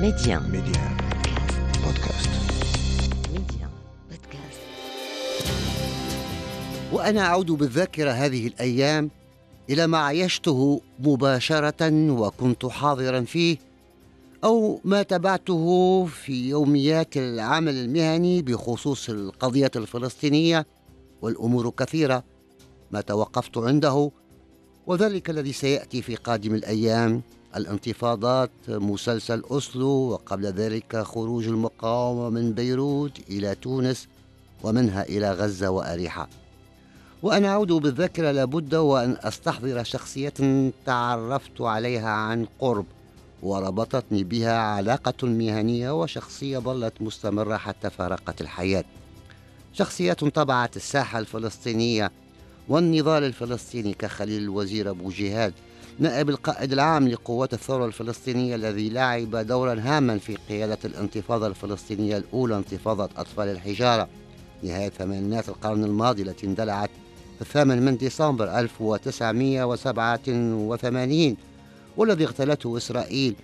Média. Média. Podcast. Média. Podcast. وأنا أعود بالذاكرة هذه الأيام إلى ما عيشته مباشرة وكنت حاضرا فيه أو ما تبعته في يوميات العمل المهني بخصوص القضية الفلسطينية والأمور كثيرة ما توقفت عنده وذلك الذي سيأتي في قادم الأيام الانتفاضات مسلسل أسلو وقبل ذلك خروج المقاومة من بيروت إلى تونس ومنها إلى غزة وأريحة. وأنا أعود بالذاكرة لابد وأن أستحضر شخصية تعرفت عليها عن قرب وربطتني بها علاقة مهنية وشخصية ظلت مستمرة حتى فارقت الحياة. شخصية طبعت الساحة الفلسطينية والنضال الفلسطيني كخليل الوزير أبو جهاد. نائب القائد العام لقوات الثورة الفلسطينية الذي لعب دورا هاما في قيادة الانتفاضة الفلسطينية الأولى انتفاضة أطفال الحجارة. نهاية ثمانينات القرن الماضي التي اندلعت في الثامن من ديسمبر 1987 والذي اغتالته إسرائيل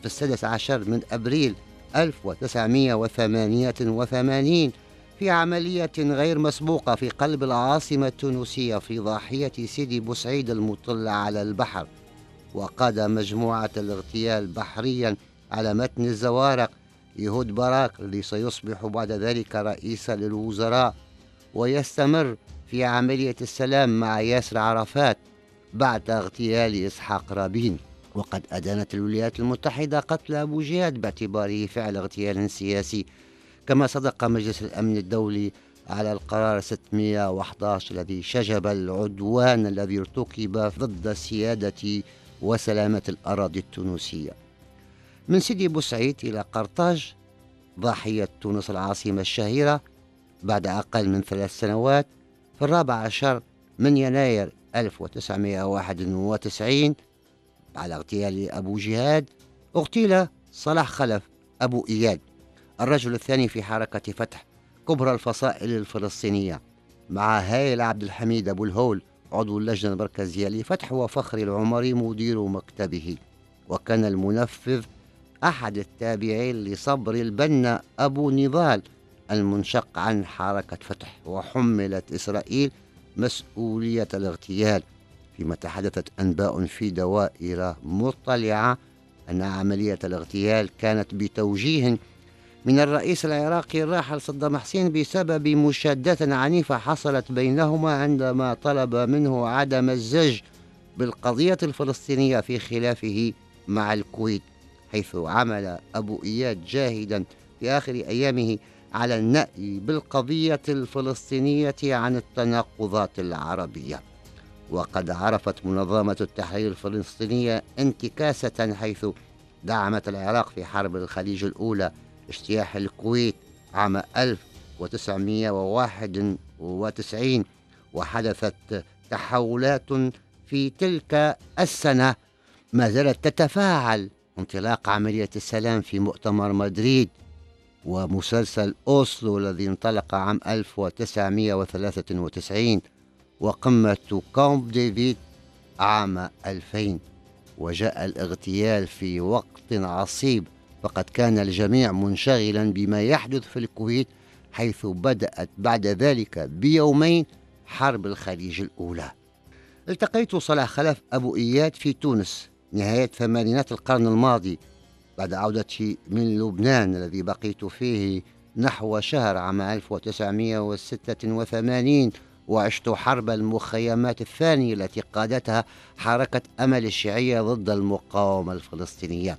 في السادس عشر من أبريل 1988 في عملية غير مسبوقة في قلب العاصمة التونسية في ضاحية سيدي بوسعيد المطلة على البحر. وقاد مجموعة الاغتيال بحريا على متن الزوارق يهود باراك الذي سيصبح بعد ذلك رئيسا للوزراء. ويستمر في عملية السلام مع ياسر عرفات بعد اغتيال إسحاق رابين. وقد أدانت الولايات المتحدة قتل أبو جهاد باعتباره فعل اغتيال سياسي كما صدق مجلس الأمن الدولي على القرار 611 الذي شجب العدوان الذي ارتكب ضد سيادة وسلامة الأراضي التونسية. من سيدي بوسعيد إلى قرطاج ضاحية تونس العاصمة الشهيرة بعد أقل من ثلاث سنوات في الرابع عشر من يناير 1991 على اغتيال أبو جهاد اغتيل صلاح خلف أبو إياد الرجل الثاني في حركة فتح كبرى الفصائل الفلسطينية مع هايل عبد الحميد أبو الهول عضو اللجنة المركزية لفتح وفخر العمري مدير مكتبه وكان المنفذ أحد التابعين لصبر البنا أبو نضال المنشق عن حركة فتح وحملت إسرائيل مسؤولية الاغتيال. فيما تحدثت أنباء في دوائر مطلعة أن عملية الاغتيال كانت بتوجيه من الرئيس العراقي الراحل صدام حسين بسبب مشادات عنيفة حصلت بينهما عندما طلب منه عدم الزج بالقضية الفلسطينية في خلافه مع الكويت حيث عمل أبو إياد جاهدا في آخر أيامه على النأي بالقضية الفلسطينية عن التناقضات العربية. وقد عرفت منظمة التحرير الفلسطينية انتكاسة حيث دعمت العراق في حرب الخليج الأولى اجتياح الكويت عام 1991 وحدثت تحولات في تلك السنة ما زالت تتفاعل انطلاق عملية السلام في مؤتمر مدريد ومسلسل أوسلو الذي انطلق عام 1993 وقمة كامب ديفيد عام 2000 وجاء الاغتيال في وقت عصيب فقد كان الجميع منشغلا بما يحدث في الكويت حيث بدأت بعد ذلك بيومين حرب الخليج الأولى. التقيت صلاح خلف أبو إياد في تونس نهاية ثمانينات القرن الماضي بعد عودتي من لبنان الذي بقيت فيه نحو شهر عام 1986 وعشت حرب المخيمات الثانية التي قادتها حركة أمل الشيعية ضد المقاومة الفلسطينية.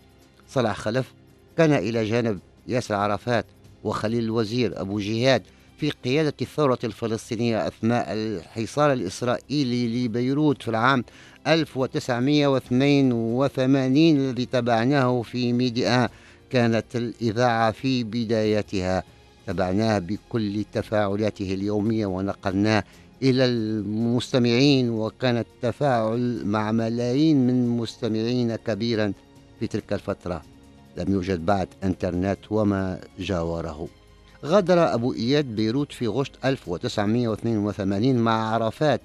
صلاح خلف كان إلى جانب ياسر عرفات وخليل الوزير أبو جهاد في قيادة الثورة الفلسطينية أثناء الحصار الإسرائيلي لبيروت في العام 1982 الذي تبعناه في ميديا. كانت الإذاعة في بدايتها تبعناه بكل تفاعلاته اليومية ونقلناه إلى المستمعين وكان التفاعل مع ملايين من مستمعين كبيرا في تلك الفترة. لم يوجد بعد إنترنت وما جاوره. غادر أبو إياد بيروت في غشت 1982 مع عرفات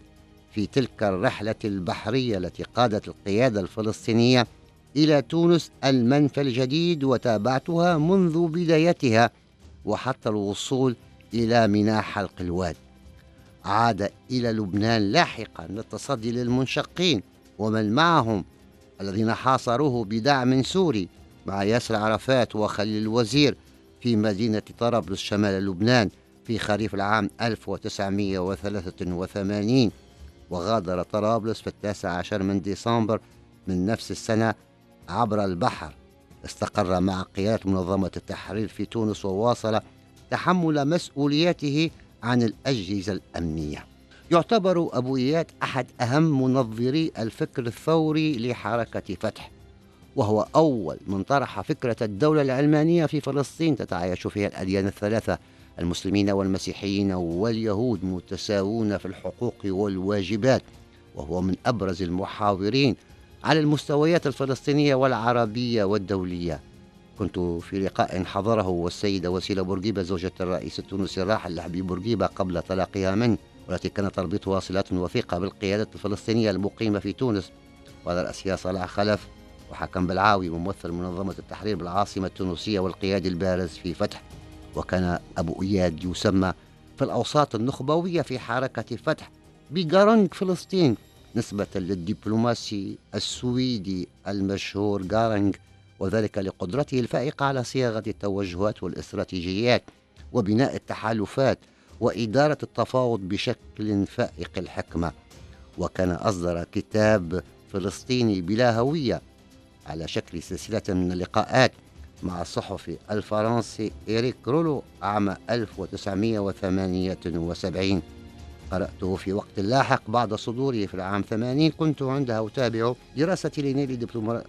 في تلك الرحلة البحرية التي قادت القيادة الفلسطينية إلى تونس المنفى الجديد وتابعتها منذ بدايتها وحتى الوصول إلى ميناء حلق الواد. عاد إلى لبنان لاحقا للتصدي للمنشقين ومن معهم الذين حاصروه بدعم سوري مع ياسر عرفات وخليل الوزير في مدينة طرابلس شمال لبنان في خريف العام 1983 وغادر طرابلس في التاسع عشر من ديسمبر من نفس السنة عبر البحر. استقر مع قيادة منظمة التحرير في تونس وواصل تحمل مسؤولياته عن الأجهزة الأمنية. يعتبر أبو إياد أحد أهم منظري الفكر الثوري لحركة فتح وهو أول من طرح فكرة الدولة العلمانية في فلسطين تتعايش فيها الأديان الثلاثة المسلمين والمسيحيين واليهود متساوون في الحقوق والواجبات وهو من أبرز المحاورين على المستويات الفلسطينية والعربية والدولية. كنت في لقاء حضره والسيدة وسيلة بورقيبة زوجة الرئيس التونسي الراحل لحبيب بورقيبة قبل تلاقيها منه والتي كان تربطها صلات وثيقة بالقيادة الفلسطينية المقيمة في تونس وعلى رأسها صلاح خلف وحكم بالعاوي وممثل منظمة التحرير بالعاصمة التونسية والقيادي البارز في فتح وكان أبو إياد يسمى في الأوساط النخبوية في حركة فتح بجارنج فلسطين نسبة للدبلوماسي السويدي المشهور جارنج وذلك لقدرته الفائقة على صياغة التوجهات والاستراتيجيات وبناء التحالفات وإدارة التفاوض بشكل فائق الحكمة. وكان أصدر كتاب فلسطيني بلا هوية على شكل سلسلة من اللقاءات مع الصحفي الفرنسي إريك رولو عام 1978 قرأته في وقت لاحق بعد صدوره في العام 80 كنت عندها أتابع دراستي لنيل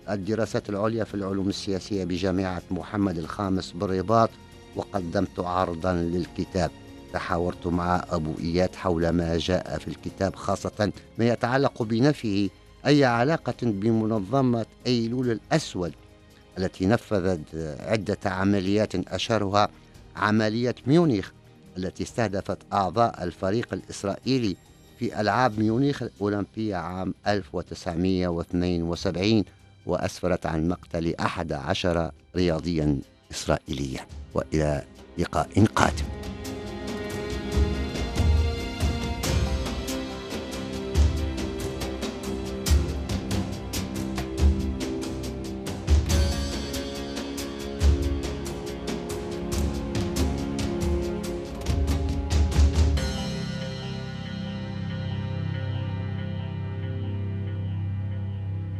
الدراسات العليا في العلوم السياسية بجامعة محمد الخامس بالرباط وقدمت عرضا للكتاب. تحاورت مع أبو إياد حول ما جاء في الكتاب خاصة ما يتعلق بنفيه أي علاقة بمنظمة أيلول الأسود التي نفذت عدة عمليات أشهرها عملية ميونخ التي استهدفت أعضاء الفريق الإسرائيلي في ألعاب ميونخ الأولمبية عام 1972 وأسفرت عن مقتل أحد عشر رياضيا إسرائيليا. وإلى لقاء قادم.